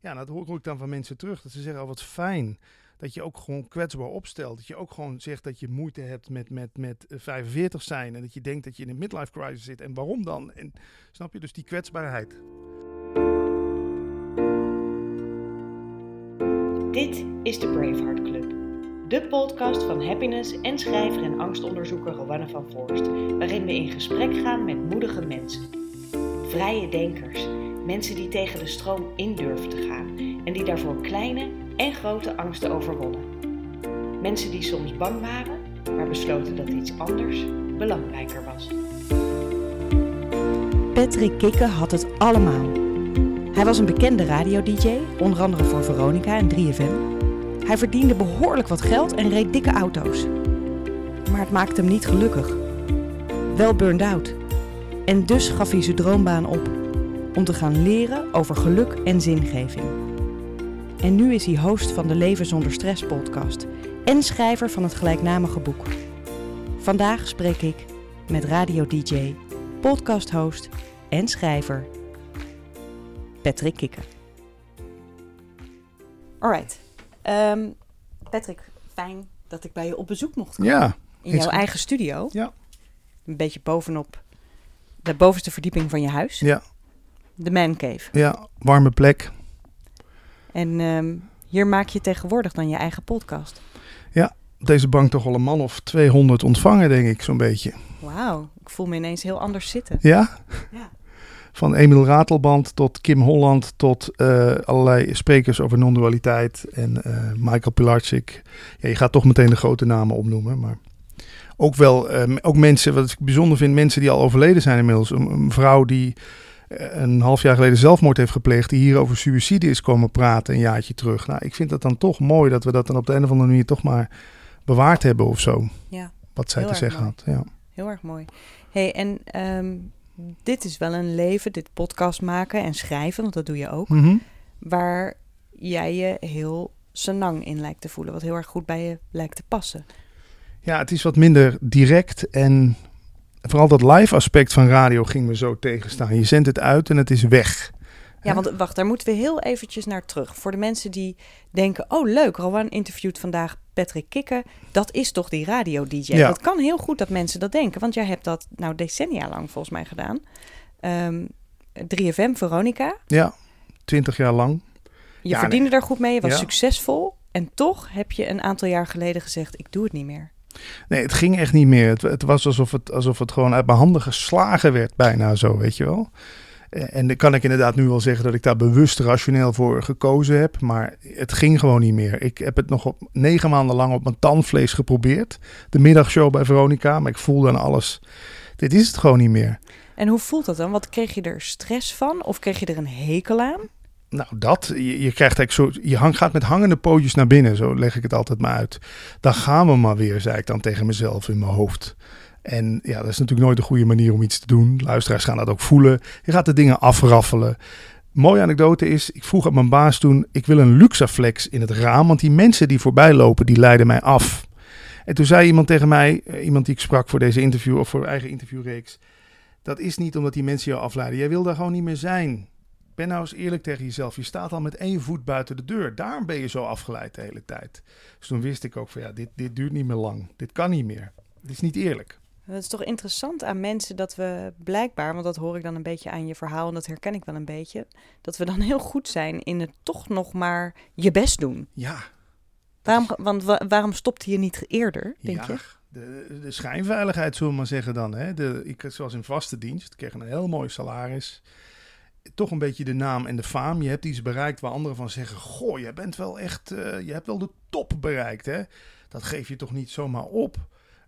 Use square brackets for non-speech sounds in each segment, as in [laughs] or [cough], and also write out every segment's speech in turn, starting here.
Ja, dat hoor ik dan van mensen terug. Dat ze zeggen, oh wat fijn dat je ook gewoon kwetsbaar opstelt. Dat je ook gewoon zegt dat je moeite hebt met, met, met 45 zijn. En dat je denkt dat je in een midlife crisis zit. En waarom dan? En snap je dus die kwetsbaarheid. Dit is de Braveheart Club. De podcast van happiness en schrijver en angstonderzoeker Rowanne van Voorst. Waarin we in gesprek gaan met moedige mensen. Vrije denkers. Mensen die tegen de stroom in durven te gaan. En die daarvoor kleine en grote angsten overwonnen. Mensen die soms bang waren, maar besloten dat iets anders belangrijker was. Patrick Kikke had het allemaal. Hij was een bekende radio-dj, onder andere voor Veronica en 3FM. Hij verdiende behoorlijk wat geld en reed dikke auto's. Maar het maakte hem niet gelukkig. Wel burned out. En dus gaf hij zijn droombaan op. Om te gaan leren over geluk en zingeving. En nu is hij host van de Leven zonder Stress podcast en schrijver van het gelijknamige boek. Vandaag spreek ik met radio-dj, podcast-host en schrijver Patrick Kikker. Alright. Um, Patrick, fijn dat ik bij je op bezoek mocht komen. Ja. In jouw eigen studio. Ja. Een beetje bovenop de bovenste verdieping van je huis. Ja. De Man Cave. Ja, warme plek. En um, hier maak je tegenwoordig dan je eigen podcast. Ja, deze bank toch al een man of 200 ontvangen, denk ik, zo'n beetje. Wauw, ik voel me ineens heel anders zitten. Ja? Ja. Van Emil Ratelband tot Kim Holland tot uh, allerlei sprekers over non-dualiteit en uh, Michael Pilarczyk. Ja, je gaat toch meteen de grote namen opnoemen, maar ook wel uh, ook mensen, wat ik bijzonder vind, mensen die al overleden zijn inmiddels. Een, een vrouw die een half jaar geleden zelfmoord heeft gepleegd, die hier over suïcide is komen praten een jaartje terug. Nou, ik vind het dan toch mooi dat we dat dan op de een of andere manier toch maar bewaard hebben of zo. Ja. Wat zij te zeggen mooi. had. Ja. Heel erg mooi. hey, en um, dit is wel een leven, dit podcast maken en schrijven, want dat doe je ook, Mhm. waar jij je heel senang in lijkt te voelen, wat heel erg goed bij je lijkt te passen. ja, het is wat minder direct en vooral dat live aspect van radio ging me zo tegenstaan. Je zendt het uit en het is weg. Ja, want wacht, daar moeten we heel eventjes naar terug. Voor de mensen die denken, oh leuk, Rowan interviewt vandaag Patrick Kikke. Dat is toch die radio-dj? Ja. Dat kan heel goed dat mensen dat denken, want jij hebt dat nou decennia lang volgens mij gedaan. Ehm 3FM, Veronica. Ja, twintig jaar lang. Je Ja, verdiende daar goed mee, je was Ja. succesvol. En toch heb je een aantal jaar geleden gezegd, ik doe het niet meer. Nee, het ging echt niet meer. Het, het was alsof het, alsof het gewoon uit mijn handen geslagen werd, bijna zo, weet je wel. Eh, En dan kan ik inderdaad nu wel zeggen dat ik daar bewust rationeel voor gekozen heb. Maar het ging gewoon niet meer. Ik heb het nog op negen maanden lang op mijn tandvlees geprobeerd. De middagshow bij Veronica. Maar ik voelde aan alles. Dit is het gewoon niet meer. En hoe voelt dat dan? Wat kreeg je er stress van? Of kreeg je er een hekel aan? Nou, dat. Je, krijgt eigenlijk zo. Je hang, gaat met hangende pootjes naar binnen. Zo leg ik het altijd maar uit. Dan gaan we maar weer, zei ik dan tegen mezelf in mijn hoofd. En ja, dat is natuurlijk nooit een goede manier om iets te doen. Luisteraars gaan dat ook voelen. Je gaat de dingen afraffelen. Mooie anekdote is, ik vroeg aan mijn baas toen, ik wil een Luxaflex in het raam, want die mensen die voorbij lopen, die leiden mij af. En toen zei iemand tegen mij, eh, iemand die ik sprak voor deze interview of voor eigen interviewreeks, dat is niet omdat die mensen jou afleiden. Jij wil daar gewoon niet meer zijn. Ben nou eens eerlijk tegen jezelf. Je staat al met één voet buiten de deur. Daarom ben je zo afgeleid de hele tijd. Dus toen wist ik ook van ja, dit, dit duurt niet meer lang. Dit kan niet meer. Dit is niet eerlijk. Dat is toch interessant aan mensen dat we blijkbaar, want dat hoor ik dan een beetje aan je verhaal en dat herken ik wel een beetje, dat we dan heel goed zijn in het toch nog maar je best doen. Ja, Waarom, want wa- waarom stopte je niet eerder, denk ja, je? De, de schijnveiligheid, zullen we maar zeggen dan. Hè? De, ik was in vaste dienst, ik kreeg een heel mooi salaris. Toch een beetje de naam en de faam. Je hebt iets bereikt waar anderen van zeggen... Goh, je bent wel echt... eh, je hebt wel de top bereikt, hè? Dat geef je toch niet zomaar op?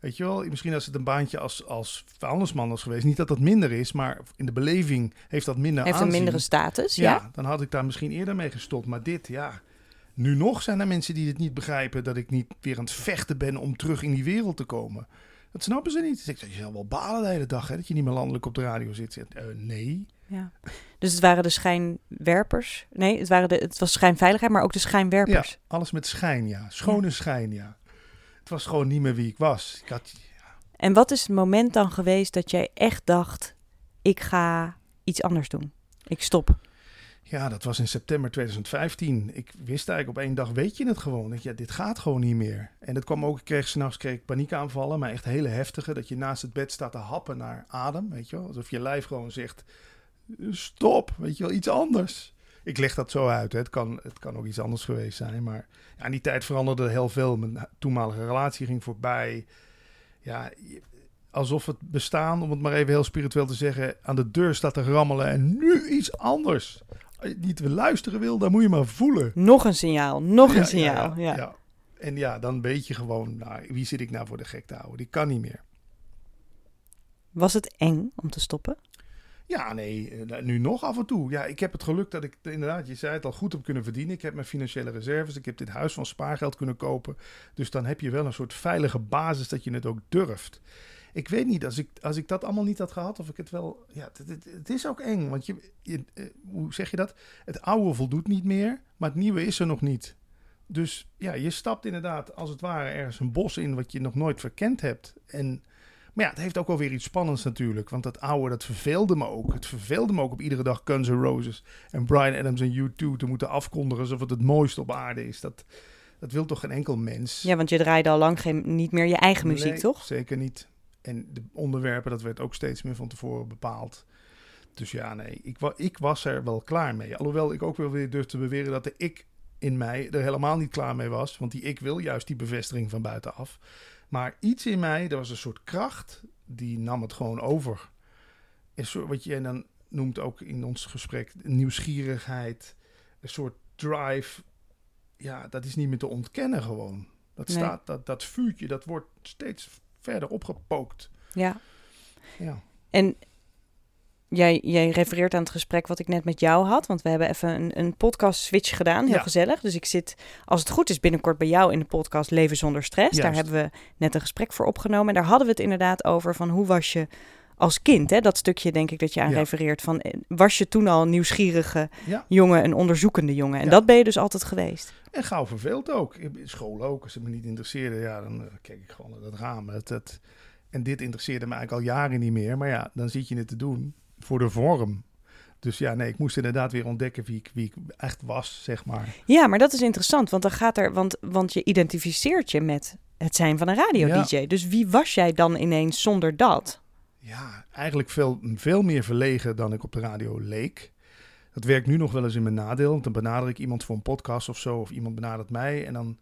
Weet je wel, misschien als het een baantje als, als vuilnisman was geweest... Niet dat dat minder is, maar in de beleving heeft dat minder Heeft een mindere status, Ja, ja? dan had ik daar misschien eerder mee gestopt. Maar dit, ja. Nu nog zijn er mensen die het niet begrijpen dat ik niet weer aan het vechten ben om terug in die wereld te komen. Dat snappen ze niet. Dus ik zeg, je zal wel balen de hele dag, hè, dat je niet meer landelijk op de radio zit. Eh, nee. ja. Dus het waren de schijnwerpers. Nee, het, waren de, het was schijnveiligheid, maar ook de Ja, schijnwerpers. alles met schijn, ja. Schone schijn, ja. Het was gewoon niet meer wie ik was. Ik had, En wat is het moment dan geweest dat jij echt dacht, ik ga iets anders doen? Ik stop. Ja, dat was in september 2015. Ik wist eigenlijk op één dag, weet je het gewoon. Dat ja, dit gaat gewoon niet meer. En dat kwam ook, ik kreeg s'nachts paniekaanvallen, maar echt hele heftige. Dat je naast het bed staat te happen naar adem, weet je wel. Alsof je lijf gewoon zegt, stop, weet je wel, iets anders. Ik leg dat zo uit, hè. Het, kan, het kan ook iets anders geweest zijn. Maar ja, in die tijd veranderde heel veel. Mijn toenmalige relatie ging voorbij. Ja, alsof het bestaan, om het maar even heel spiritueel te zeggen, aan de deur staat te rammelen en nu iets anders. Als je niet luisteren wil, dan moet je maar voelen. Nog een signaal, nog Ja, een signaal. Ja, Ja, ja. En ja, dan weet je gewoon, nou, wie zit ik nou voor de gek te houden? Die kan niet meer. Was het eng om te stoppen? Ja, nee, eh, nu nog af en toe. Ja, ik heb het geluk dat ik inderdaad, je zei het al, goed heb kunnen verdienen. Ik heb mijn financiële reserves, ik heb dit huis van spaargeld kunnen kopen. Dus dan heb je wel een soort veilige basis dat je het ook durft. Ik weet niet, als ik, als ik dat allemaal niet had gehad, of ik het wel... Ja, het, het, het is ook eng, want je, je, eh, hoe zeg je dat? Het oude voldoet niet meer, maar het nieuwe is er nog niet. Dus ja, je stapt inderdaad als het ware ergens een bos in wat je nog nooit verkend hebt. En, maar ja, het heeft ook wel weer iets spannends natuurlijk. Want dat oude, dat verveelde me ook. Het verveelde me ook op iedere dag Guns N' Roses en Brian Adams en U2 te moeten afkondigen alsof het het mooiste op aarde is. Dat, dat wil toch geen enkel mens? Ja, want je draaide al lang geen, niet meer je eigen muziek, Nee, toch? Zeker niet. En de onderwerpen, dat werd ook steeds meer van tevoren bepaald. Dus ja, nee, ik, wa ik was er wel klaar mee. Alhoewel ik ook wel weer durf te beweren dat de ik in mij er helemaal niet klaar mee was. Want die ik wil juist die bevestiging van buitenaf. Maar iets in mij, er was een soort kracht, die nam het gewoon over. Een soort, wat jij dan noemt ook in ons gesprek, nieuwsgierigheid, een soort drive. Ja, dat is niet meer te ontkennen gewoon. Dat, Nee. staat, dat, dat vuurtje, dat wordt steeds verder opgepookt. Ja. Ja. En jij, jij refereert aan het gesprek wat ik net met jou had. Want we hebben even een, een podcast switch gedaan. Heel Ja. gezellig. Dus ik zit, als het goed is, binnenkort bij jou in de podcast Leven zonder stress. Daar hebben we net een gesprek voor opgenomen. En daar hadden we het inderdaad over van hoe was je als kind? Hè? Dat stukje denk ik dat je aan Ja. refereert. Van, eh, was je toen al een nieuwsgierige ja. jongen, een onderzoekende jongen? En dat ben je dus altijd geweest. En gauw verveeld ook. In school ook. Als het me niet interesseerde, ja, dan eh, keek ik gewoon naar dat raam. Het, het, en dit interesseerde me eigenlijk al jaren niet meer. Maar ja, dan zit je het te doen voor de vorm. Dus ja, nee, ik moest inderdaad weer ontdekken wie ik, wie ik echt was, zeg maar. Ja, maar dat is interessant, want dan gaat er, want, want je identificeert je met het zijn van een radio-dj. Dus wie was jij dan ineens zonder dat? Ja, eigenlijk veel, veel meer verlegen dan ik op de radio leek. Dat werkt nu nog wel eens in mijn nadeel. Want dan benader ik iemand voor een podcast of zo. Of iemand benadert mij. En dan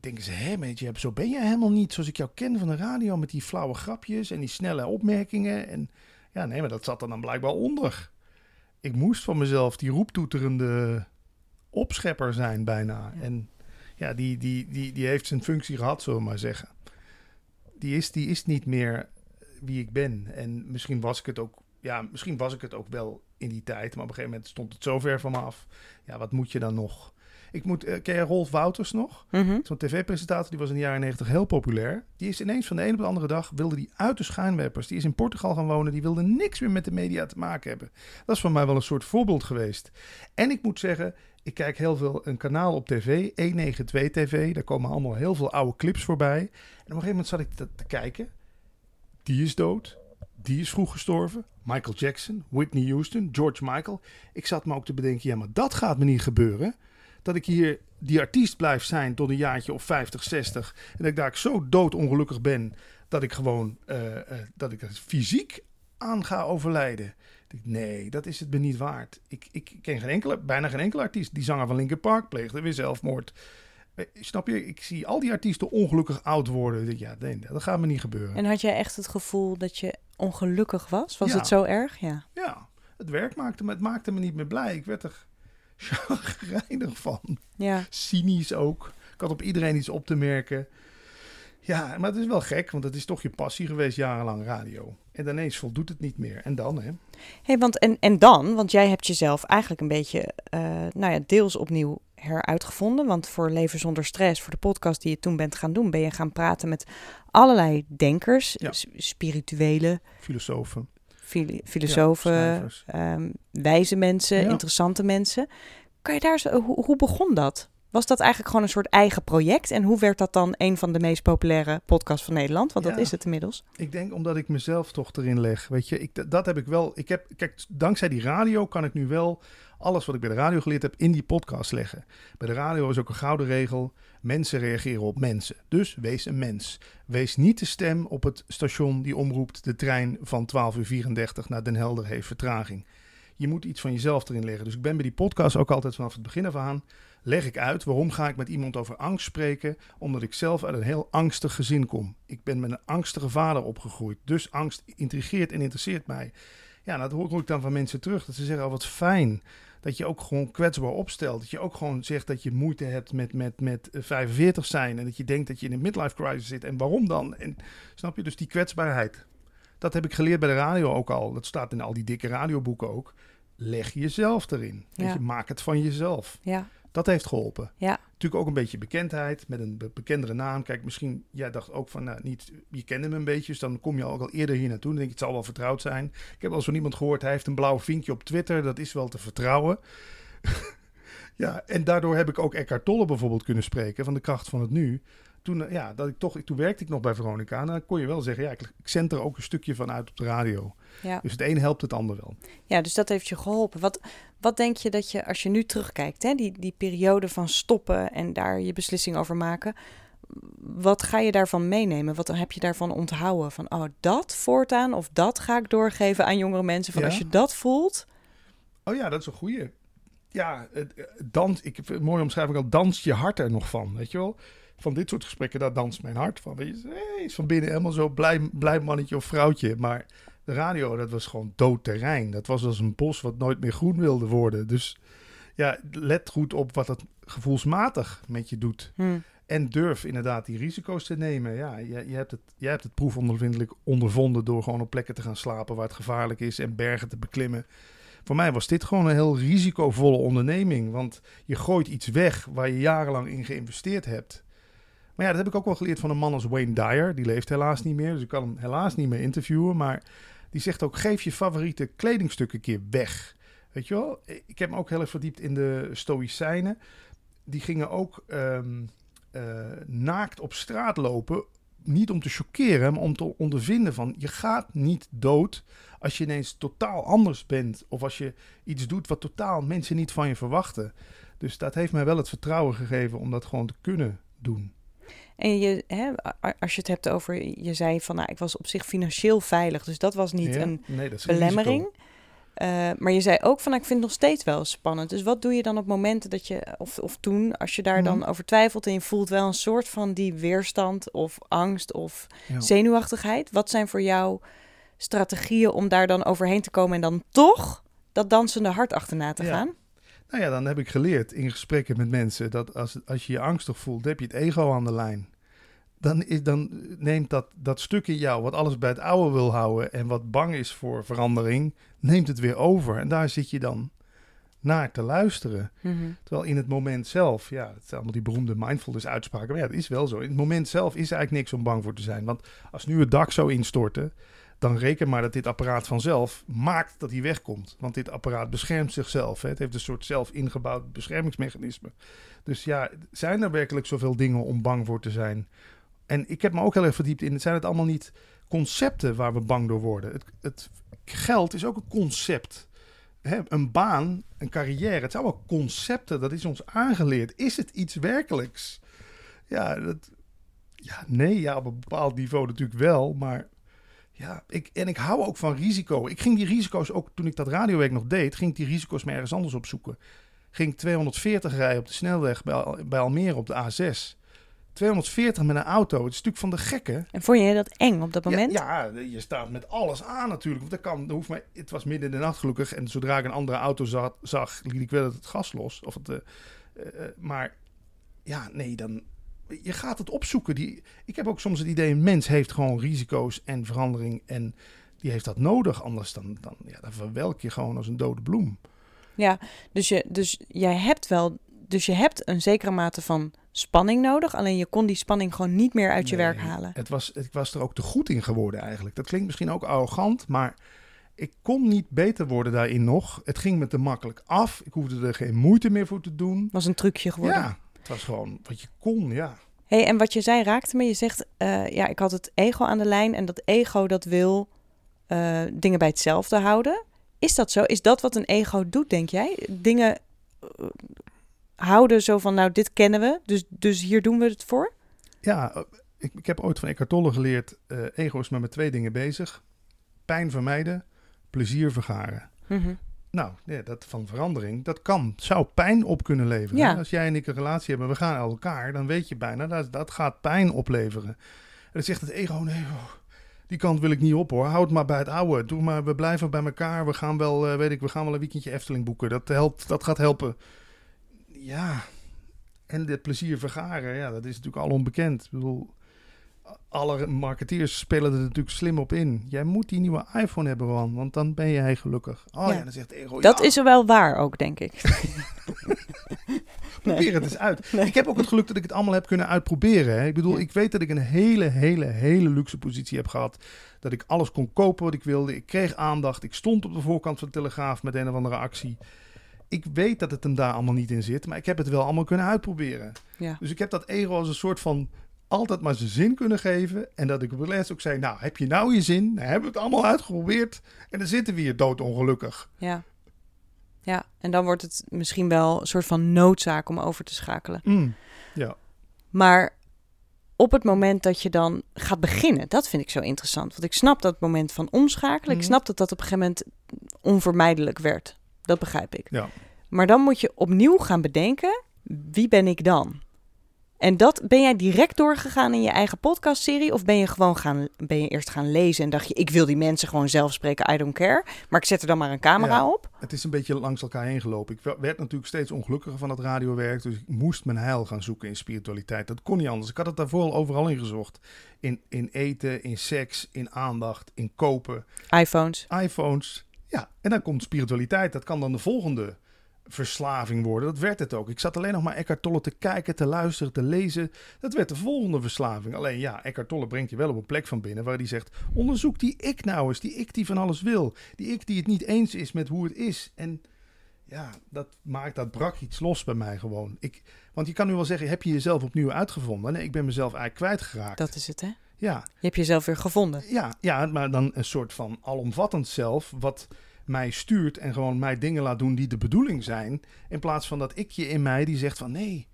denken ze, hé, weet je, zo ben je helemaal niet zoals ik jou ken van de radio. Met die flauwe grapjes en die snelle opmerkingen. En ja, nee, maar dat zat er dan blijkbaar onder. Ik moest van mezelf die roeptoeterende opschepper zijn bijna. Ja. En ja, die, die, die, die heeft zijn functie gehad, zullen we maar zeggen. Die is, die is niet meer wie ik ben. En misschien was ik het ook, ja, misschien was ik het ook wel in die tijd, maar op een gegeven moment stond het zo ver van me af. Ja, wat moet je dan nog? Ik moet, eh, ken je Rolf Wouters nog? Mhm. Zo'n tv-presentator, die was in de jaren 90 heel populair. Die is ineens van de een op de andere dag, wilde die uit de schijnwerpers. Die is in Portugal gaan wonen, die wilde niks meer met de media te maken hebben. Dat is voor mij wel een soort voorbeeld geweest. En ik moet zeggen, ik kijk heel veel een kanaal op tv, 192 TV. Daar komen allemaal heel veel oude clips voorbij. En op een gegeven moment zat ik te, te kijken. Die is dood. Die is vroeg gestorven. Michael Jackson, Whitney Houston, George Michael. Ik zat me ook te bedenken, ja, maar dat gaat me niet gebeuren. Dat ik hier die artiest blijf zijn tot een jaartje of 50, 60. En dat ik daar zo doodongelukkig ben dat ik gewoon eh, eh, dat ik er fysiek aan ga overlijden. Nee, dat is het me niet waard. Ik, ik ken geen enkele, bijna geen enkele artiest. Die zanger van Linkin Park pleegde weer zelfmoord. Eh, Snap je? Ik zie al die artiesten ongelukkig oud worden. Ja, nee, dat gaat me niet gebeuren. En had jij echt het gevoel dat je ongelukkig was? Was Ja. het zo erg? Ja. Ja, het werk maakte me, het maakte me niet meer blij. Ik werd er chagrijnig van. Ja. Cynisch ook. Ik had op iedereen iets op te merken. Ja, maar het is wel gek, want het is toch je passie geweest jarenlang radio. En ineens voldoet het niet meer. En dan, hè? Hey, want en, en dan, want jij hebt jezelf eigenlijk een beetje, eh, nou ja, deels opnieuw heruitgevonden. Want voor Leven zonder stress, voor de podcast die je toen bent gaan doen, ben je gaan praten met allerlei denkers, Ja. spirituele, Filosofen. Filosofen, ehm, wijze mensen, Ja. interessante mensen. Kan je daar zo, hoe, hoe begon dat? Was dat eigenlijk gewoon een soort eigen project? En hoe werd dat dan een van de meest populaire podcasts van Nederland? Want dat is het inmiddels. Ik denk omdat ik mezelf toch erin leg. Weet je, ik, dat heb ik wel. Ik heb, kijk, dankzij die radio kan ik nu wel alles wat ik bij de radio geleerd heb in die podcast leggen. Bij de radio is ook een gouden regel. Mensen reageren op mensen. Dus wees een mens. Wees niet de stem op het station die omroept de trein van 12 uur 34 naar Den Helder heeft vertraging. Je moet iets van jezelf erin leggen. Dus ik ben bij die podcast ook altijd vanaf het begin af aan. Leg ik uit waarom ga ik met iemand over angst spreken? Omdat ik zelf uit een heel angstig gezin kom. Ik ben met een angstige vader opgegroeid. Dus angst intrigeert en interesseert mij. Ja, dat hoor ik dan van mensen terug. Dat ze zeggen, oh wat fijn. Dat je ook gewoon kwetsbaar opstelt. Dat je ook gewoon zegt dat je moeite hebt met, met, met eh, 45 zijn. En dat je denkt dat je in een midlife crisis zit. En waarom dan? En snap je? Dus die kwetsbaarheid. Dat heb ik geleerd bij de radio ook al. Dat staat in al die dikke radioboeken ook. Leg jezelf erin. Weet je, maak het van jezelf. Ja, Dat heeft geholpen. ja, Natuurlijk ook een beetje bekendheid met een be- bekendere naam. Kijk, misschien, jij dacht ook van, nou, niet, je kende hem een beetje, dus dan kom je ook al eerder hier naartoe. Dan denk je, het zal wel vertrouwd zijn. Ik heb eens van iemand gehoord, hij heeft een blauw vinkje op Twitter, dat is wel te vertrouwen. [laughs] ja, en daardoor heb ik ook Eckhart Tolle bijvoorbeeld kunnen spreken van de kracht van het nu. Toen, eh, ja, dat ik toch, toen werkte ik nog bij Veronica en dan kon je wel zeggen, ja, ik, ik zend er ook een stukje van uit op de radio. ja. Dus het een helpt het ander wel. Ja, dus dat heeft je geholpen. Wat, wat denk je dat je, als je nu terugkijkt, hè, die, die periode van stoppen en daar je beslissing over maken, wat ga je daarvan meenemen? Wat heb je daarvan onthouden? Van, oh, dat voortaan of dat ga ik doorgeven aan jongere mensen. Van Ja. als je dat voelt, Oh ja, dat is een goeie. Ja, het, eh, dans, ik heb een mooie omschrijving al, danst je hart er nog van, weet je wel? Van dit soort gesprekken, daar danst mijn hart van. Weet je, is van binnen helemaal zo blij, blij mannetje of vrouwtje. Maar de radio, dat was gewoon dood terrein. Dat was als een bos wat nooit meer groen wilde worden. Dus ja, let goed op wat het gevoelsmatig met je doet. hm, En durf inderdaad die risico's te nemen. Ja, je, je, hebt het, je hebt het proefondervindelijk ondervonden door gewoon op plekken te gaan slapen waar het gevaarlijk is en bergen te beklimmen. Voor mij was dit gewoon een heel risicovolle onderneming. Want je gooit iets weg waar je jarenlang in geïnvesteerd hebt. Ja, dat heb ik ook wel geleerd van een man als Wayne Dyer. Die leeft helaas niet meer, dus ik kan hem helaas niet meer interviewen. Maar die zegt ook, geef je favoriete kledingstuk een keer weg. Weet je wel? Ik heb me ook heel erg verdiept in de Stoïcijnen. Die gingen ook ehm, eh, naakt op straat lopen. Niet om te choqueren, om te ondervinden van... je gaat niet dood als je ineens totaal anders bent. Of als je iets doet wat totaal mensen niet van je verwachten. Dus dat heeft mij wel het vertrouwen gegeven om dat gewoon te kunnen doen. En je, hè, als je het hebt over, je zei van, nou, ik was op zich financieel veilig, dus dat was niet Ja? een nee, dat belemmering. Eh, maar je zei ook van, nou, ik vind het nog steeds wel spannend. Dus wat doe je dan op momenten dat je, of, of toen, als je daar dan Mhm. over twijfelt en je voelt wel een soort van die weerstand of angst of Ja. zenuwachtigheid. Wat zijn voor jou strategieën om daar dan overheen te komen en dan toch dat dansende hart achterna te Ja. gaan? Nou ja, dan heb ik geleerd in gesprekken met mensen dat als, als je je angstig voelt, heb je het ego aan de lijn. Dan, is, dan neemt dat, dat stuk in jou wat alles bij het oude wil houden en wat bang is voor verandering, neemt het weer over. En daar zit je dan naar te luisteren. Mhm. Terwijl in het moment zelf, ja, het zijn allemaal die beroemde mindfulness uitspraken, maar ja, het is wel zo. In het moment zelf is er eigenlijk niks om bang voor te zijn. Want als nu het dak zou instorten, dan reken maar dat dit apparaat vanzelf maakt dat hij wegkomt. Want dit apparaat beschermt zichzelf. Hè. Het heeft een soort zelf ingebouwd beschermingsmechanisme. Dus ja, zijn er werkelijk zoveel dingen om bang voor te zijn? En ik heb me ook heel erg verdiept in, zijn het allemaal niet concepten waar we bang door worden? Het, het geld is ook een concept. Hè, een baan, een carrière, het zijn allemaal concepten. Dat is ons aangeleerd. Is het iets werkelijks? Ja, dat, ja nee, ja, op een bepaald niveau natuurlijk wel. Maar ja, ik, en ik hou ook van risico. Ik ging die risico's ook, toen ik dat radiowerk nog deed, ging ik die risico's maar ergens anders opzoeken. Ging ik 240 rijden op de snelweg bij, bij Almere op de A6. 240 met een auto, het is natuurlijk van de gekken. En vond je dat eng op dat moment? Ja, ja, je staat met alles aan natuurlijk. Want dat kan, dat hoeft mij, het was midden in de nacht gelukkig. En zodra ik een andere auto zag, zag liet ik wel het gas los. Of het, eh, eh, eh, maar ja, nee, dan... Je gaat het opzoeken. Die, ik heb ook soms het idee, een mens heeft gewoon risico's en verandering. En die heeft dat nodig. Anders dan, dan, ja, dan verwelk je gewoon als een dode bloem. Ja, dus, je, dus jij hebt wel, dus je hebt een zekere mate van spanning nodig. Alleen je kon die spanning gewoon niet meer uit je Nee, werk halen. Het was, ik was er ook te goed in geworden eigenlijk. Dat klinkt misschien ook arrogant, maar ik kon niet beter worden daarin nog. Het ging me te makkelijk af. Ik hoefde er geen moeite meer voor te doen. Was een trucje geworden. Ja, Het was gewoon wat je kon, ja. hey, en wat je zei raakte me. Je zegt, eh, ja, ik had het ego aan de lijn en dat ego dat wil eh, dingen bij hetzelfde houden. Is dat zo? Is dat wat een ego doet, denk jij? Dingen eh, houden zo van, nou, dit kennen we, dus, dus hier doen we het voor? Ja, eh, ik, ik heb ooit van Eckhart Tolle geleerd, eh ego is maar met twee dingen bezig. Pijn vermijden, plezier vergaren. Mhm. Nou, ja, dat van verandering, dat kan, zou pijn op kunnen leveren. Ja. Als jij en ik een relatie hebben, we gaan uit elkaar, dan weet je bijna dat dat gaat pijn opleveren. En dan zegt het ego, nee, oh, die kant wil ik niet op hoor. Houd maar bij het oude. Doe maar, we blijven bij elkaar. We gaan wel, eh, weet ik, we gaan wel een weekendje Efteling boeken. Dat helpt, dat gaat helpen. Ja, en dit plezier vergaren, ja, dat is natuurlijk al onbekend. Ik bedoel, alle marketeers spelen er natuurlijk slim op in. Jij moet die nieuwe iPhone hebben, Ron, want dan ben jij gelukkig. Oh ja, Ja. dan zegt ego, Dat ja, is er wel waar ook, denk ik. [laughs] probeer het eens uit. Nee. Ik heb ook het geluk dat ik het allemaal heb kunnen uitproberen. Hè. Ik bedoel, ik weet dat ik een hele, hele, hele luxe positie heb gehad. Dat ik alles kon kopen wat ik wilde. Ik kreeg aandacht. Ik stond op de voorkant van de Telegraaf met een of andere actie. Ik weet dat het hem daar allemaal niet in zit, maar ik heb het wel allemaal kunnen uitproberen. Ja. Dus ik heb dat ego als een soort van altijd maar zijn zin kunnen geven. En dat ik op laatst ook zei, nou, heb je nou je zin? Nou, hebben we het allemaal uitgeprobeerd. En dan zitten we hier doodongelukkig. Ja. Ja, en dan wordt het misschien wel een soort van noodzaak om over te schakelen. Mm. Ja. Maar op het moment dat je dan gaat beginnen, dat vind ik zo interessant. Want ik snap dat moment van omschakelen. Ik Mhm. snap dat dat op een gegeven moment onvermijdelijk werd. Dat begrijp ik. Ja. Maar dan moet je opnieuw gaan bedenken, wie ben ik dan? En dat ben jij direct doorgegaan in je eigen podcastserie? Of ben je gewoon gaan, ben je eerst gaan lezen en dacht je, ik wil die mensen gewoon zelf spreken, I don't care. Maar ik zet er dan maar een camera Ja. op. Het is een beetje langs elkaar heen gelopen. Ik werd natuurlijk steeds ongelukkiger van het radiowerk. Dus ik moest mijn heil gaan zoeken in spiritualiteit. Dat kon niet anders. Ik had het daarvoor al overal in gezocht. In, in eten, in seks, in aandacht, in kopen, iPhones. iPhones. Ja, en dan komt spiritualiteit. Dat kan dan de volgende verslaving worden. Dat werd het ook. Ik zat alleen nog maar Eckhart Tolle te kijken, te luisteren, te lezen. Dat werd de volgende verslaving. Alleen ja, Eckhart Tolle brengt je wel op een plek van binnen waar hij zegt: onderzoek die ik nou eens, die ik die van alles wil, die ik die het niet eens is met hoe het is. En ja, dat maakt dat brak iets los bij mij gewoon. Ik, want je kan nu wel zeggen: heb je jezelf opnieuw uitgevonden? Nee, ik ben mezelf eigenlijk kwijtgeraakt. Dat is het, hè? Ja, Je hebt jezelf weer gevonden. ja, ja, maar dan een soort van alomvattend zelf, wat mij stuurt en gewoon mij dingen laat doen die de bedoeling zijn. In plaats van dat ikje in mij die zegt van nee,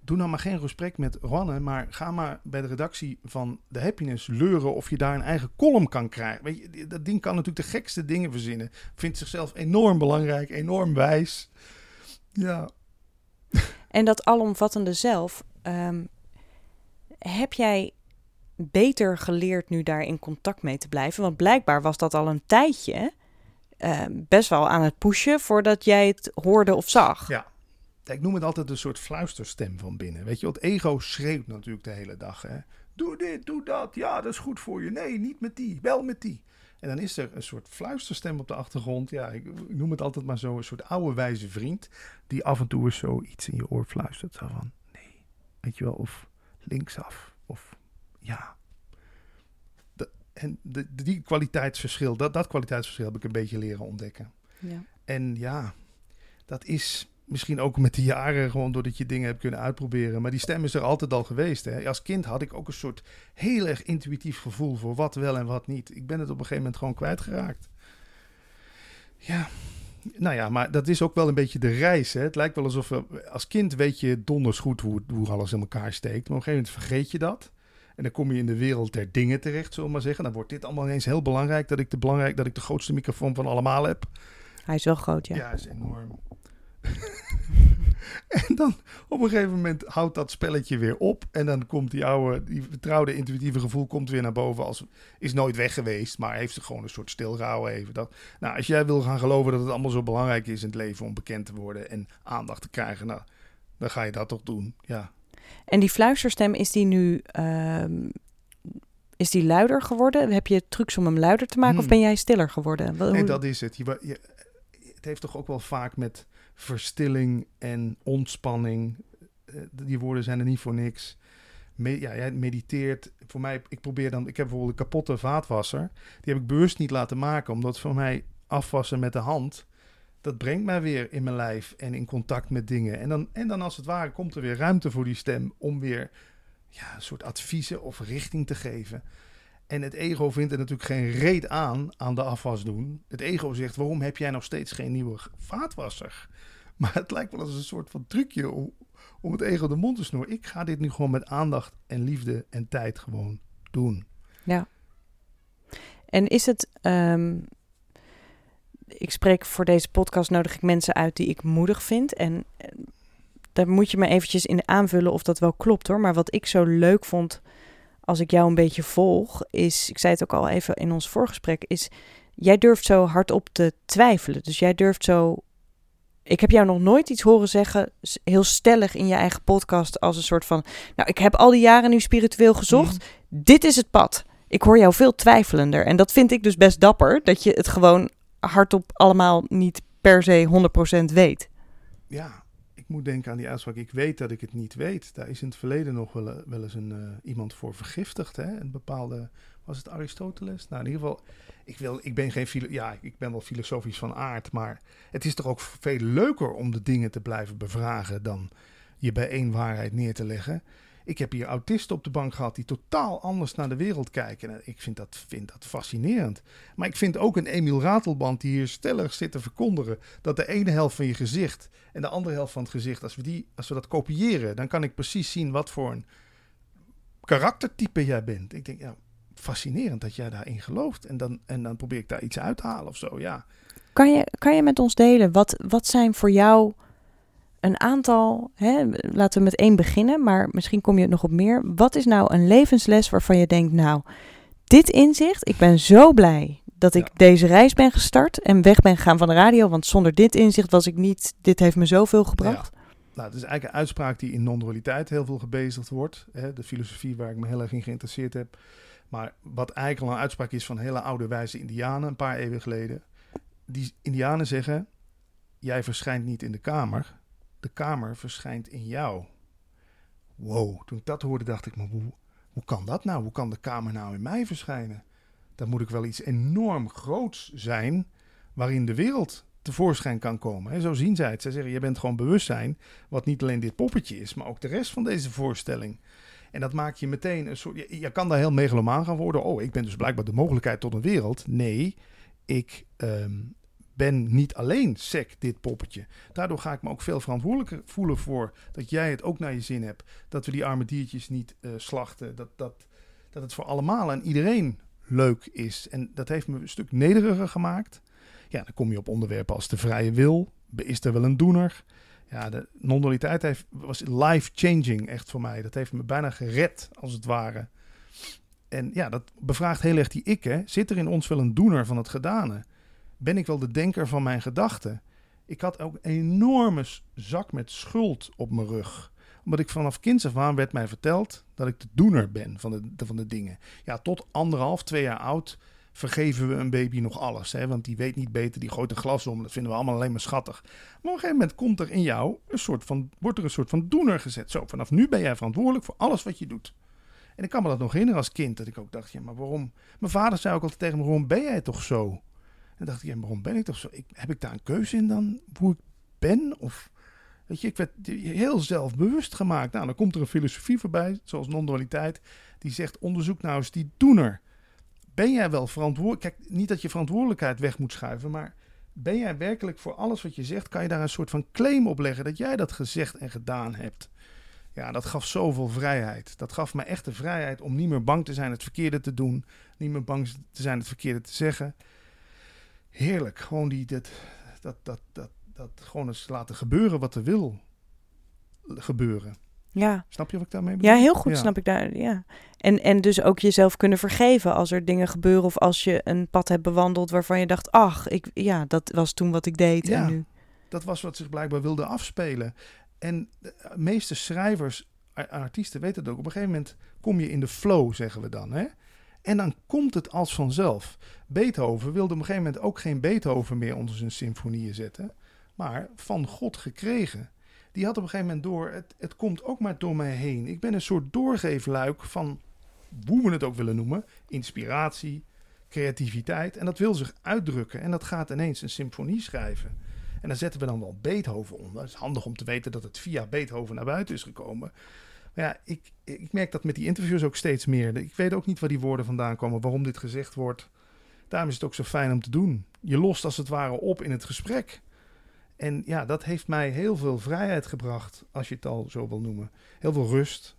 doe nou maar geen gesprek met Ronne, maar ga maar bij de redactie van de Happiness leuren of je daar een eigen column kan krijgen. Weet je, dat ding kan natuurlijk de gekste dingen verzinnen. Vindt zichzelf enorm belangrijk, enorm wijs. Ja, [laughs] En dat alomvattende zelf, ehm, heb jij beter geleerd nu daar in contact mee te blijven? Want blijkbaar was dat al een tijdje ehm, best wel aan het pushen voordat jij het hoorde of zag. Ja. Ik noem het altijd een soort fluisterstem van binnen. Weet je, het ego schreeuwt natuurlijk de hele dag. Hè? Doe dit, doe dat. Ja, dat is goed voor je. Nee, niet met die. Wel met die. En dan is er een soort fluisterstem op de achtergrond. Ja, ik, noem het altijd maar zo. Een soort oude wijze vriend. Die af en toe eens zoiets in je oor fluistert. Van, nee. Weet je wel, of linksaf. Of ja. En de, die kwaliteitsverschil, dat, dat kwaliteitsverschil heb ik een beetje leren ontdekken. Ja. En ja, dat is misschien ook met de jaren gewoon doordat je dingen hebt kunnen uitproberen. Maar die stem is er altijd al geweest. Hè? Als kind had ik ook een soort heel erg intuïtief gevoel voor wat wel en wat niet. Ik ben het op een gegeven moment gewoon kwijtgeraakt. Ja, nou ja, maar dat is ook wel een beetje de reis. Hè? Het lijkt wel alsof we, als kind weet je donders goed hoe, hoe alles in elkaar steekt. Maar op een gegeven moment vergeet je dat. En dan kom je in de wereld der dingen terecht, zullen we maar zeggen. Dan wordt dit allemaal ineens heel belangrijk dat ik de, belangrijk, dat ik de grootste microfoon van allemaal heb. Hij is wel groot, ja. Ja, is enorm. [laughs] en dan op een gegeven moment houdt dat spelletje weer op. En dan komt die oude, die vertrouwde intuïtieve gevoel komt weer naar boven. Als, is nooit weg geweest, maar heeft gewoon een soort stilgehouden even. Dat, nou, als jij wil gaan geloven dat het allemaal zo belangrijk is in het leven om bekend te worden en aandacht te krijgen, nou, dan ga je dat toch doen. Ja. En die fluisterstem, is die nu ehm, is die luider geworden? Heb je trucs om hem luider te maken of Hmm. ben jij stiller geworden? Wat- Nee, hoe- dat is het. Je, wa- je, het heeft toch ook wel vaak met verstilling en ontspanning. eh, die woorden zijn er niet voor niks. Me- ja, jij mediteert. Voor mij, ik probeer dan. Ik heb bijvoorbeeld een kapotte vaatwasser. Die heb ik bewust niet laten maken, omdat voor mij afwassen met de hand. Dat brengt mij weer in mijn lijf en in contact met dingen. En dan, en dan als het ware komt er weer ruimte voor die stem om weer ja, een soort adviezen of richting te geven. En het ego vindt er natuurlijk geen reet aan aan de afwas doen. Het ego zegt: waarom heb jij nog steeds geen nieuwe vaatwasser? [laughs] Maar het lijkt wel als een soort van trucje om, om het ego de mond te snoeren. Ik ga dit nu gewoon met aandacht en liefde en tijd gewoon doen. Ja. En is het. ehm, ik spreek voor deze podcast nodig ik mensen uit die ik moedig vind. En eh, daar moet je me eventjes in aanvullen of dat wel klopt hoor. Maar wat ik zo leuk vond als ik jou een beetje volg, is, ik zei het ook al even in ons voorgesprek, is jij durft zo hardop te twijfelen. Dus jij durft zo. Ik heb jou nog nooit iets horen zeggen, heel stellig in je eigen podcast, als een soort van. Nou, ik heb al die jaren nu spiritueel gezocht. Dit is het pad. Ik hoor jou veel twijfelender. En dat vind ik dus best dapper, dat je het gewoon hardop allemaal niet per se 100% weet. Ja, ik moet denken aan die uitspraak. Ik weet dat ik het niet weet. Daar is in het verleden nog wel, eh, wel eens een, eh, iemand voor vergiftigd. Hè? Een bepaalde, was het Aristoteles? Nou, in ieder geval, ik, wil, ik ben geen filo- ja, ik ben wel filosofisch van aard. Maar het is toch ook veel leuker om de dingen te blijven bevragen dan je bij één waarheid neer te leggen. Ik heb hier autisten op de bank gehad die totaal anders naar de wereld kijken. En ik vind dat, vind dat fascinerend. Maar ik vind ook een Emiel Ratelband die hier stellig zit te verkondigen dat de ene helft van je gezicht en de andere helft van het gezicht, als we, die, als we dat kopiëren, dan kan ik precies zien wat voor een karaktertype jij bent. Ik denk, ja, fascinerend dat jij daarin gelooft. En dan, en dan probeer ik daar iets uit te halen of zo, ja. Kan je, kan je met ons delen, wat, wat zijn voor jou een aantal, hè, laten we met één beginnen, maar misschien kom je nog op meer. Wat is nou een levensles waarvan je denkt, nou, dit inzicht, ik ben zo blij dat ik Ja. deze reis ben gestart en weg ben gegaan van de radio, want zonder dit inzicht was ik niet, dit heeft me zoveel gebracht. Nou, het is eigenlijk een uitspraak die in non-dualiteit heel veel gebezigd wordt. Hè, de filosofie waar ik me heel erg in geïnteresseerd heb. Maar wat eigenlijk al een uitspraak is van hele oude wijze indianen een paar eeuwen geleden. Die indianen zeggen, jij verschijnt niet in de kamer. De kamer verschijnt in jou. Wow, toen ik dat hoorde dacht ik, maar hoe, hoe kan dat nou? Hoe kan de kamer nou in mij verschijnen? Dan moet ik wel iets enorm groots zijn waarin de wereld tevoorschijn kan komen. En zo zien zij het. Zij zeggen, je bent gewoon bewustzijn, wat niet alleen dit poppetje is, maar ook de rest van deze voorstelling. En dat maakt je meteen een soort... Je, kan daar heel megalomaan gaan worden. Oh, ik ben dus blijkbaar de mogelijkheid tot een wereld. Nee, ik ehm, ben niet alleen sec, dit poppetje. Daardoor ga ik me ook veel verantwoordelijker voelen voor dat jij het ook naar je zin hebt. Dat we die arme diertjes niet eh, slachten. Dat, dat, dat het voor allemaal en iedereen leuk is. En dat heeft me een stuk nederiger gemaakt. Ja, dan kom je op onderwerpen als de vrije wil. Is er wel een doener? Ja, de non-dualiteit was life-changing echt voor mij. Dat heeft me bijna gered, als het ware. En ja, dat bevraagt heel erg die ik. Hè. Zit er in ons wel een doener van het gedane? Ben ik wel de denker van mijn gedachten? Ik had ook een enorme zak met schuld op mijn rug. Omdat ik vanaf kinds af aan werd mij verteld dat ik de doener ben van de, de- van de dingen. Ja, tot anderhalf, twee jaar oud vergeven we een baby nog alles. Hè? Want die weet niet beter, die gooit een glas om. Dat vinden we allemaal alleen maar schattig. Maar op een gegeven moment komt er in jou een soort van, wordt er een soort van doener gezet. Zo, vanaf nu ben jij verantwoordelijk voor alles wat je doet. En ik kan me dat nog herinneren als kind, dat ik ook dacht, ja, maar waarom? Mijn vader zei ook altijd tegen me, waarom ben jij toch zo? En dacht ik, ja, waarom ben ik toch zo? Ik, heb ik daar een keuze in dan, hoe ik ben? Of, weet je, ik werd heel zelfbewust gemaakt. Nou, dan komt er een filosofie voorbij, zoals non-dualiteit, die zegt, onderzoek nou eens die doener. Ben jij wel verantwoordelijk? Kijk, niet dat je verantwoordelijkheid weg moet schuiven, maar ben jij werkelijk voor alles wat je zegt, kan je daar een soort van claim op leggen dat jij dat gezegd en gedaan hebt? Ja, dat gaf zoveel vrijheid. Dat gaf me echt de vrijheid om niet meer bang te zijn het verkeerde te doen. Niet meer bang te zijn het verkeerde te zeggen. Heerlijk. Gewoon die, dat, dat, dat, dat, dat gewoon eens laten gebeuren wat er wil gebeuren. Ja. Snap je wat ik daarmee bedoel? Ja, heel goed Ja. snap ik daar. Ja. En, en dus ook jezelf kunnen vergeven als er dingen gebeuren of als je een pad hebt bewandeld waarvan je dacht, ach, ik, ja, dat was toen wat ik deed Ja. en nu. Dat was wat zich blijkbaar wilde afspelen. En de meeste schrijvers, artiesten weten het ook. Op een gegeven moment kom je in de flow, zeggen we dan. Hè? En dan komt het als vanzelf. Beethoven wilde op een gegeven moment ook geen Beethoven meer onder zijn symfonieën zetten. Maar van God gekregen. Die had op een gegeven moment door, het, het komt ook maar door mij heen. Ik ben een soort doorgeefluik van, hoe we het ook willen noemen, inspiratie, creativiteit. En dat wil zich uitdrukken. En dat gaat ineens een symfonie schrijven. En dan zetten we dan wel Beethoven onder. Het is handig om te weten dat het via Beethoven naar buiten is gekomen. Maar ja, ik, ik merk dat met die interviews ook steeds meer. Ik weet ook niet waar die woorden vandaan komen, waarom dit gezegd wordt. Daarom is het ook zo fijn om te doen. Je lost als het ware op in het gesprek. En ja, dat heeft mij heel veel vrijheid gebracht, als je het al zo wil noemen. Heel veel rust.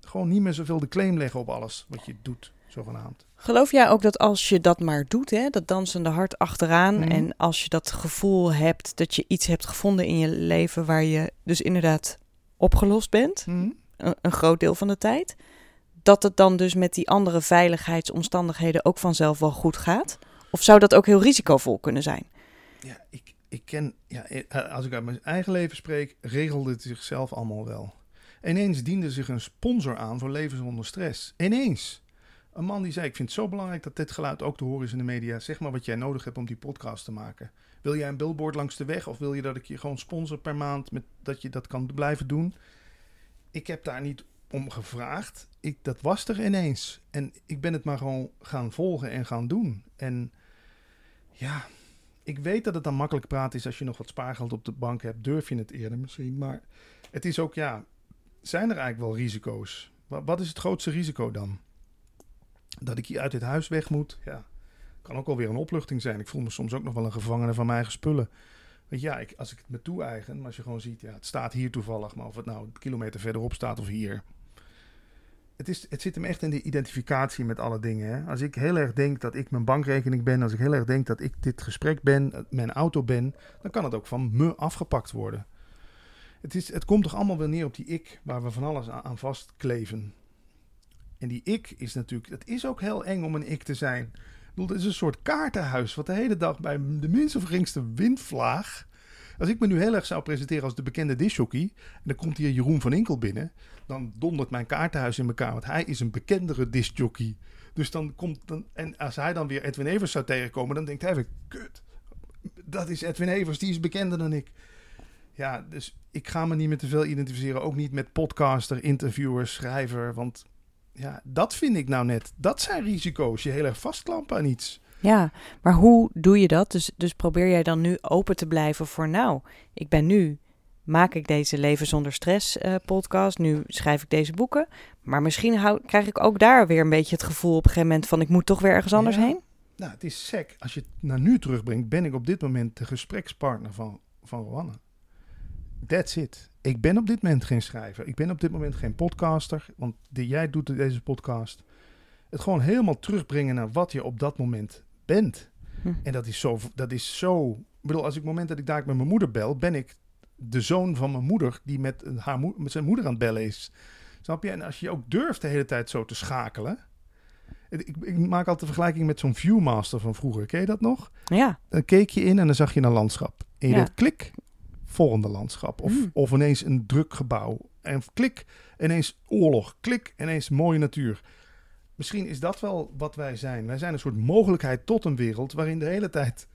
Gewoon niet meer zoveel de claim leggen op alles wat je doet, zogenaamd. Geloof jij ook dat als je dat maar doet, hè, dat dansende hart achteraan, Mhm. en als je dat gevoel hebt dat je iets hebt gevonden in je leven waar je dus inderdaad opgelost bent, een, een groot deel van de tijd, dat het dan dus met die andere veiligheidsomstandigheden ook vanzelf wel goed gaat? Of zou dat ook heel risicovol kunnen zijn? Ja, ik, ik ken, ja, eh, als ik uit mijn eigen leven spreek, regelde het zichzelf allemaal wel. Ineens diende zich een sponsor aan voor leven zonder stress. Ineens. Een man die zei: Ik vind het zo belangrijk dat dit geluid ook te horen is in de media. Zeg maar wat jij nodig hebt om die podcast te maken. Wil jij een billboard langs de weg of wil je dat ik je gewoon sponsor per maand met dat je dat kan blijven doen? Ik heb daar niet om gevraagd. Ik, dat was er ineens. En ik ben het maar gewoon gaan volgen en gaan doen. En ja, ik weet dat het dan makkelijk praten is als je nog wat spaargeld op de bank hebt. Durf je het eerder misschien. Maar het is ook, ja, zijn er eigenlijk wel risico's? Wa- Wat is het grootste risico dan? Dat ik hier uit dit huis weg moet? Ja, kan ook alweer een opluchting zijn. Ik voel me soms ook nog wel een gevangene van mijn eigen spullen. Want ja, ik, als ik het me toe-eigen, maar als je gewoon ziet, ja, het staat hier toevallig, maar of het nou een kilometer verderop staat of hier. Het, is, het zit hem echt in de identificatie met alle dingen. Hè? Als ik heel erg denk dat ik mijn bankrekening ben, als ik heel erg denk dat ik dit gesprek ben, eh, mijn auto ben, dan kan het ook van me afgepakt worden. Het, is, het komt toch allemaal weer neer op die ik, waar we van alles aan vastkleven. En die ik is natuurlijk, het is ook heel eng om een ik te zijn. Bedoel, het is een soort kaartenhuis, wat de hele dag bij de minste of geringste windvlaag. Als ik me nu heel erg zou presenteren als de bekende disjockey, en dan komt hier Jeroen van Inkel binnen, dan dondert mijn kaartenhuis in elkaar, want hij is een bekendere discjockey. Dus dan komt dan, en als hij dan weer Edwin Evers zou tegenkomen, dan denkt hij weer, kut, dat is Edwin Evers, die is bekender dan ik. Ja, dus ik ga me niet meer te veel identificeren, ook niet met podcaster, interviewer, schrijver, want ja, dat vind ik nou net. Dat zijn risico's, je heel erg vastklampen aan iets. Ja, maar hoe doe je dat? Dus, dus probeer jij dan nu open te blijven voor, nou, ik ben nu, maak ik deze Leven zonder Stress eh, podcast, nu schrijf ik deze boeken, maar misschien hou, krijg ik ook daar weer een beetje het gevoel op een gegeven moment van, ik moet toch weer ergens anders Ja. heen? Nou, het is sec. Als je het naar nu terugbrengt, ben ik op dit moment de gesprekspartner van, van Rowanne. That's it. Ik ben op dit moment geen schrijver. Ik ben op dit moment geen podcaster. Want die, jij doet deze podcast. Het gewoon helemaal terugbrengen naar wat je op dat moment bent. Hm. En dat is zo. Dat is zo ik bedoel, als ik het moment dat ik daar met mijn moeder bel, ben ik de zoon van mijn moeder die met, haar met zijn moeder aan het bellen is. Snap je? En als je ook durft de hele tijd zo te schakelen. Ik, ik maak altijd de vergelijking met zo'n Viewmaster van vroeger. Ken je dat nog? Ja, Dan keek je in en dan zag je een landschap. En je Ja. deed klik, volgende landschap. Of, Mm. of ineens een druk gebouw. En klik, ineens oorlog. Klik, ineens mooie natuur. Misschien is dat wel wat wij zijn. Wij zijn een soort mogelijkheid tot een wereld waarin de hele tijd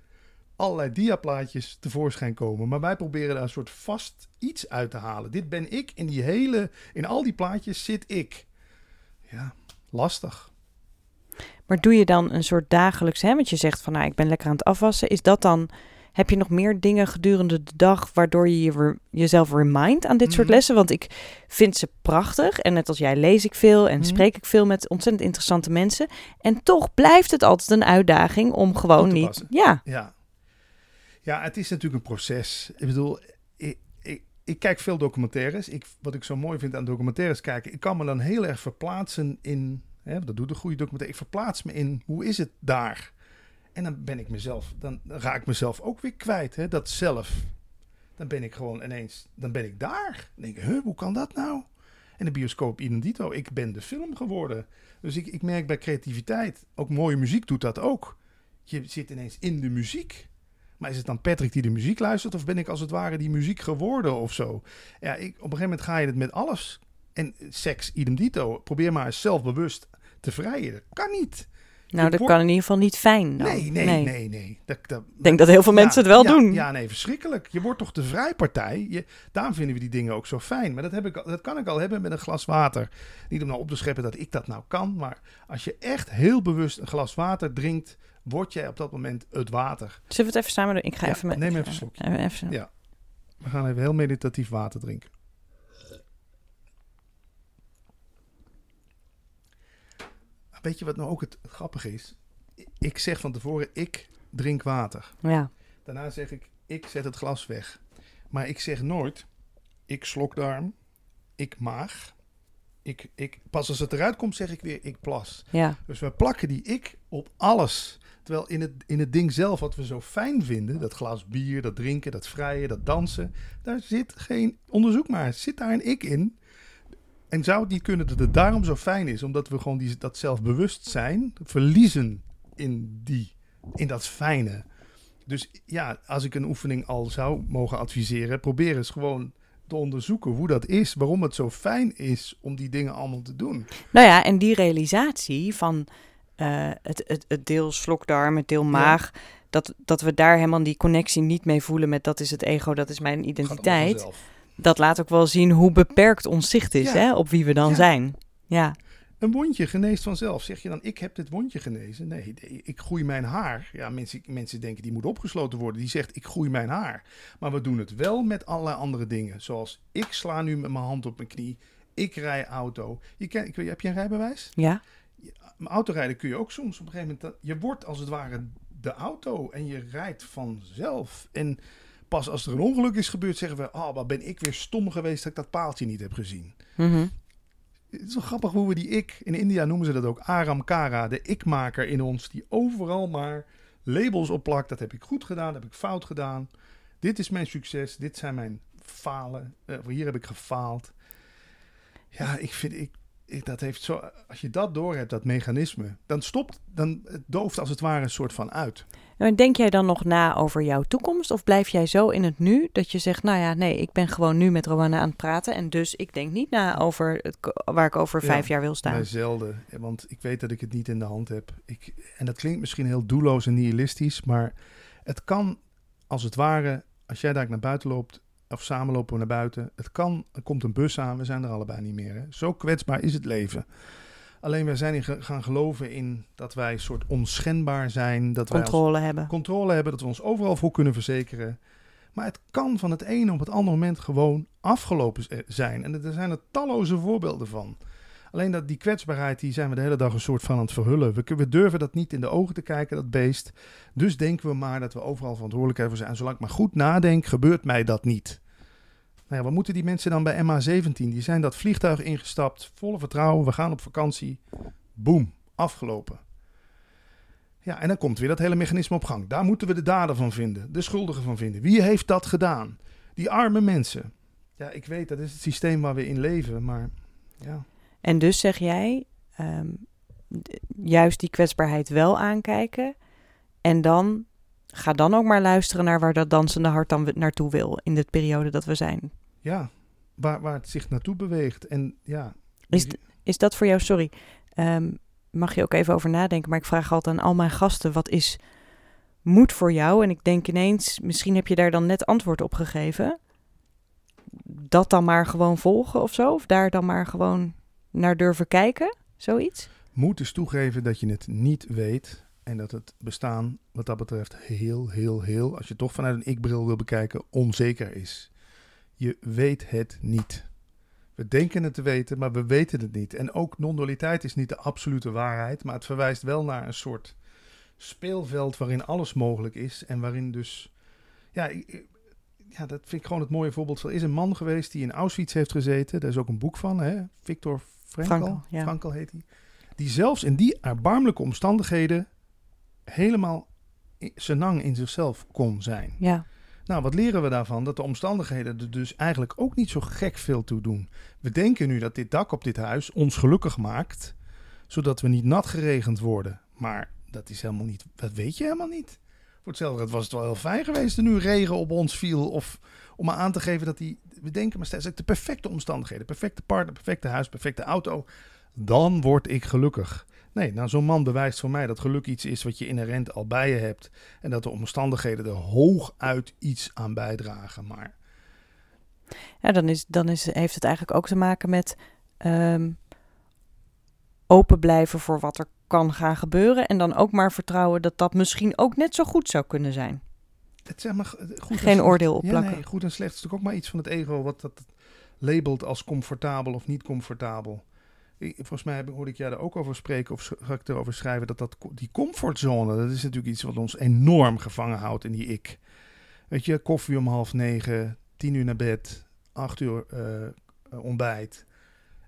allerlei diaplaatjes tevoorschijn komen. Maar wij proberen daar een soort vast iets uit te halen. Dit ben ik. In die hele, in al die plaatjes zit ik. Ja, lastig. maar doe je dan een soort dagelijks, hè, want je zegt van, nou, ik ben lekker aan het afwassen, is dat dan, heb je nog meer dingen gedurende de dag waardoor je, je re- jezelf remind aan dit soort Mhm. lessen? Want ik vind ze prachtig en net als jij lees ik veel en Mhm. spreek ik veel met ontzettend interessante mensen. En toch blijft het altijd een uitdaging om gewoon niet, passen. ja, Ja. ja, het is natuurlijk een proces. Ik bedoel, ik, ik, ik kijk veel documentaires. Ik, wat ik zo mooi vind aan documentaires kijken, ik kan me dan heel erg verplaatsen in, hè, dat doet een goede documentaire, ik verplaats me in, hoe is het daar? En dan ben ik mezelf, dan raak ik mezelf ook weer kwijt, hè, dat zelf. Dan ben ik gewoon ineens, dan ben ik daar. Dan denk ik, hoe kan dat nou? En de bioscoop idem dito, ik ben de film geworden. Dus ik, ik merk bij creativiteit, ook mooie muziek doet dat ook. Je zit ineens in de muziek. Maar is het dan Patrick die de muziek luistert? Of ben ik als het ware die muziek geworden of zo? Ja, ik, op een gegeven moment ga je het met alles. En seks, idem dito. Probeer maar zelfbewust te vrijen. Dat kan niet. Nou dat kan in ieder geval niet fijn dan. Nee, nee, nee, nee. Dat, dat, Ik denk dat heel veel ja, mensen het wel ja, doen. Ja, nee, verschrikkelijk. Je wordt toch de vrijpartij. Je, daarom vinden we die dingen ook zo fijn. Maar dat, heb ik, dat kan ik al hebben met een glas water. Niet om nou op te scheppen dat ik dat nou kan. Maar als je echt heel bewust een glas water drinkt... word jij op dat moment het water. Zullen we het even samen doen? Ik ga Ja, even... met- neem even een slokje. Even, even- Ja. We gaan even heel meditatief water drinken. Weet je wat nou ook het grappige is? Ik zeg van tevoren, ik drink water. ja. Daarna zeg ik, ik zet het glas weg. Maar ik zeg nooit, ik slokdarm, ik maag. Ik, ik, pas als het eruit komt, zeg ik weer, ik plas. ja. Dus we plakken die ik op alles. Terwijl in het, in het ding zelf, wat we zo fijn vinden, dat glas bier, dat drinken, dat vrijen, dat dansen, daar zit geen onderzoek maar. Zit daar een ik in? En zou het niet kunnen dat het daarom zo fijn is, omdat we gewoon die, dat zelfbewustzijn verliezen in, die, in dat fijne. Dus ja, als ik een oefening al zou mogen adviseren, probeer eens gewoon te onderzoeken hoe dat is, waarom het zo fijn is om die dingen allemaal te doen. Nou ja, en die realisatie van eh, het, het, het deel slokdarm, het deel maag... Dat, dat we daar helemaal die connectie niet mee voelen met dat is het ego, dat is mijn identiteit. Dat laat ook wel zien hoe beperkt ons zicht is Ja. hè, op wie we dan Ja. zijn. Ja, Een wondje geneest vanzelf. Zeg je dan, ik heb dit wondje genezen? Nee, ik groei mijn haar. Ja, mensen, mensen denken, die moet opgesloten worden. Die zegt, ik groei mijn haar. Maar we doen het wel met allerlei andere dingen. Zoals, ik sla nu met mijn hand op mijn knie. Ik rij auto. Je ken, ik, heb je een rijbewijs? ja, autorijden kun je ook soms op een gegeven moment... Je wordt als het ware de auto en je rijdt vanzelf. En pas als er een ongeluk is gebeurd, zeggen we... Oh, wat ben ik weer stom geweest dat ik dat paaltje niet heb gezien. Mhm. Het is wel grappig hoe we die ik, in India noemen ze dat ook Aram Kara, de ikmaker in ons, die overal maar labels opplakt. Dat heb ik goed gedaan, dat heb ik fout gedaan. Dit is mijn succes, dit zijn mijn falen. Eh, hier heb ik gefaald. Ja, ik vind, ik, dat heeft zo, als je dat door hebt, dat mechanisme, dan stopt, dan het dooft als het ware een soort van uit. En denk jij dan nog na over jouw toekomst? Of blijf jij zo in het nu dat je zegt, nou ja, nee, ik ben gewoon nu met Rowanne aan het praten. En dus ik denk niet na over het, waar ik over Ja, vijf jaar wil staan. Zelden. Want ik weet dat ik het niet in de hand heb. Ik, en dat klinkt misschien heel doelloos en nihilistisch, maar het kan als het ware, als jij daar naar buiten loopt, of samen lopen we naar buiten, het kan, er komt een bus aan, we zijn er allebei niet meer. Hè? Zo kwetsbaar is het leven. Alleen wij zijn in gaan geloven in dat wij een soort onschendbaar zijn, dat wij Controle hebben. controle hebben, dat we ons overal voor kunnen verzekeren. Maar het kan van het ene op het andere moment gewoon afgelopen zijn. En er zijn er talloze voorbeelden van. Alleen dat die kwetsbaarheid, die zijn we de hele dag een soort van aan het verhullen. We, durven dat niet in de ogen te kijken, dat beest. Dus denken we maar dat we overal verantwoordelijkheid voor zijn. En zolang ik maar goed nadenk, gebeurt mij dat niet. Nou ja, wat moeten die mensen dan bij MH17? Die zijn dat vliegtuig ingestapt, volle vertrouwen. We gaan op vakantie. Boom, afgelopen. Ja, en dan komt weer dat hele mechanisme op gang. Daar moeten we de dader van vinden, de schuldigen van vinden. Wie heeft dat gedaan? Die arme mensen. Ja, ik weet, dat is het systeem waar we in leven, maar ja. En dus zeg jij, ehm, juist die kwetsbaarheid wel aankijken. En dan, ga dan ook maar luisteren naar waar dat dansende hart dan naartoe wil in de periode dat we zijn. Ja, waar, waar het zich naartoe beweegt. En ja, Is, is dat voor jou, sorry, ehm, mag je ook even over nadenken. Maar ik vraag altijd aan al mijn gasten, wat is moed voor jou? En ik denk ineens, misschien heb je daar dan net antwoord op gegeven. Dat dan maar gewoon volgen of zo? Of daar dan maar gewoon naar durven kijken? Zoiets? moet is toegeven dat je het niet weet. En dat het bestaan, wat dat betreft, heel, heel, heel, als je toch vanuit een ik-bril wil bekijken, onzeker is. Je weet het niet. We denken het te weten, maar we weten het niet. En ook non-dualiteit is niet de absolute waarheid, maar het verwijst wel naar een soort speelveld waarin alles mogelijk is. En waarin dus, ja, ja dat vind ik gewoon het mooie voorbeeld. Er is een man geweest die in Auschwitz heeft gezeten. Daar is ook een boek van, hè? Victor Ja. Frankl heet hij. Die zelfs in die erbarmelijke omstandigheden helemaal senang in zichzelf kon zijn. Ja. Nou, wat leren we daarvan? Dat de omstandigheden er dus eigenlijk ook niet zo gek veel toe doen. We denken nu dat dit dak op dit huis ons gelukkig maakt, zodat we niet nat geregend worden. Maar dat is helemaal niet, dat weet je helemaal niet. Voor hetzelfde was het wel heel fijn geweest er nu regen op ons viel. Of om maar aan te geven dat die, we denken maar steeds, de perfecte omstandigheden, perfecte partner, perfecte huis, perfecte auto. Dan word ik gelukkig. Nee, nou zo'n man bewijst voor mij dat geluk iets is wat je inherent al bij je hebt. En dat de omstandigheden er hooguit iets aan bijdragen. Maar Ja, dan, is, dan is, heeft het eigenlijk ook te maken met ehm, open blijven voor wat er kan gaan gebeuren. En dan ook maar vertrouwen dat dat misschien ook net zo goed zou kunnen zijn. Het, zeg maar, goed en Geen oordeel Ja, opplakken. nee, goed en slecht is natuurlijk ook maar iets van het ego wat dat labelt als comfortabel of niet comfortabel. Ik- Volgens mij heb- hoorde ik jij er ook over spreken of ga ik erover schrijven dat, dat die comfortzone, dat is natuurlijk iets wat ons enorm gevangen houdt in die ik. Weet je, koffie om half negen, tien uur naar bed, acht uur eh, ontbijt.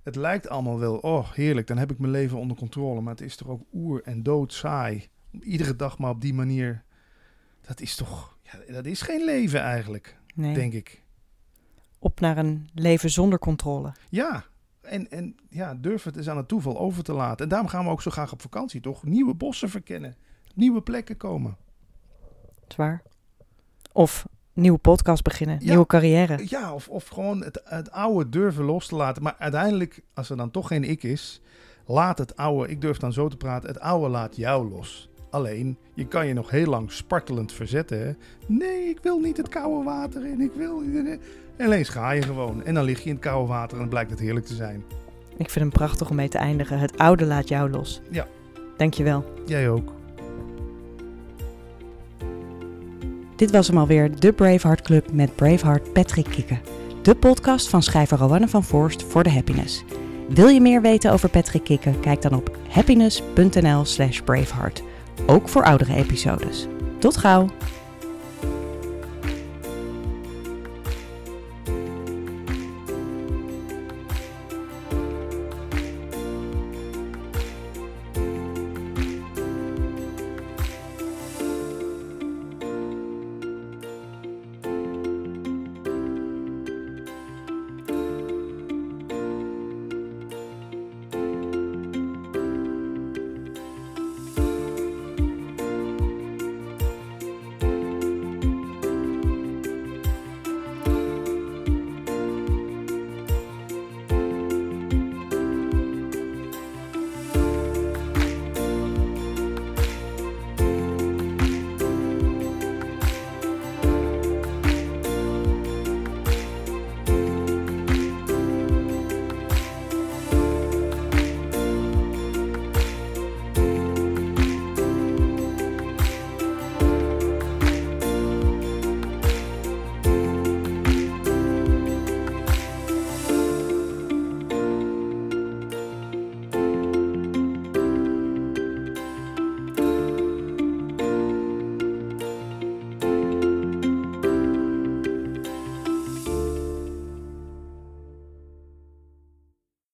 Het lijkt allemaal wel, oh heerlijk, dan heb ik mijn leven onder controle. Maar het is toch ook oer en dood saai. Om iedere dag maar op die manier, dat is toch, ja, dat is geen leven eigenlijk Nee. denk ik. Op naar een leven zonder controle. Ja, en, en ja, durf het eens aan het toeval over te laten. En daarom gaan we ook zo graag op vakantie, toch? Nieuwe bossen verkennen, nieuwe plekken komen. Zwaar. Of nieuwe podcast beginnen, Ja. nieuwe carrière. Ja, of, of gewoon het, het oude durven los te laten. Maar uiteindelijk, als er dan toch geen ik is, laat het oude, ik durf dan zo te praten, het oude laat jou los. Alleen, je kan je nog heel lang spartelend verzetten. Hè? Nee, ik wil niet het koude water in, ik wil... En ineens ga je gewoon. En dan lig je in het koude water en dan blijkt het heerlijk te zijn. Ik vind hem prachtig om mee te eindigen. Het oude laat jou los. Ja. Dankjewel. Jij ook. Dit was hem alweer, de Braveheart Club met Braveheart Patrick Kikken. De podcast van schrijver Rowanne van Voorst voor de Happiness. Wil je meer weten over Patrick Kikken? Kijk dan op happiness.nl slash braveheart. Ook voor oudere episodes. Tot gauw!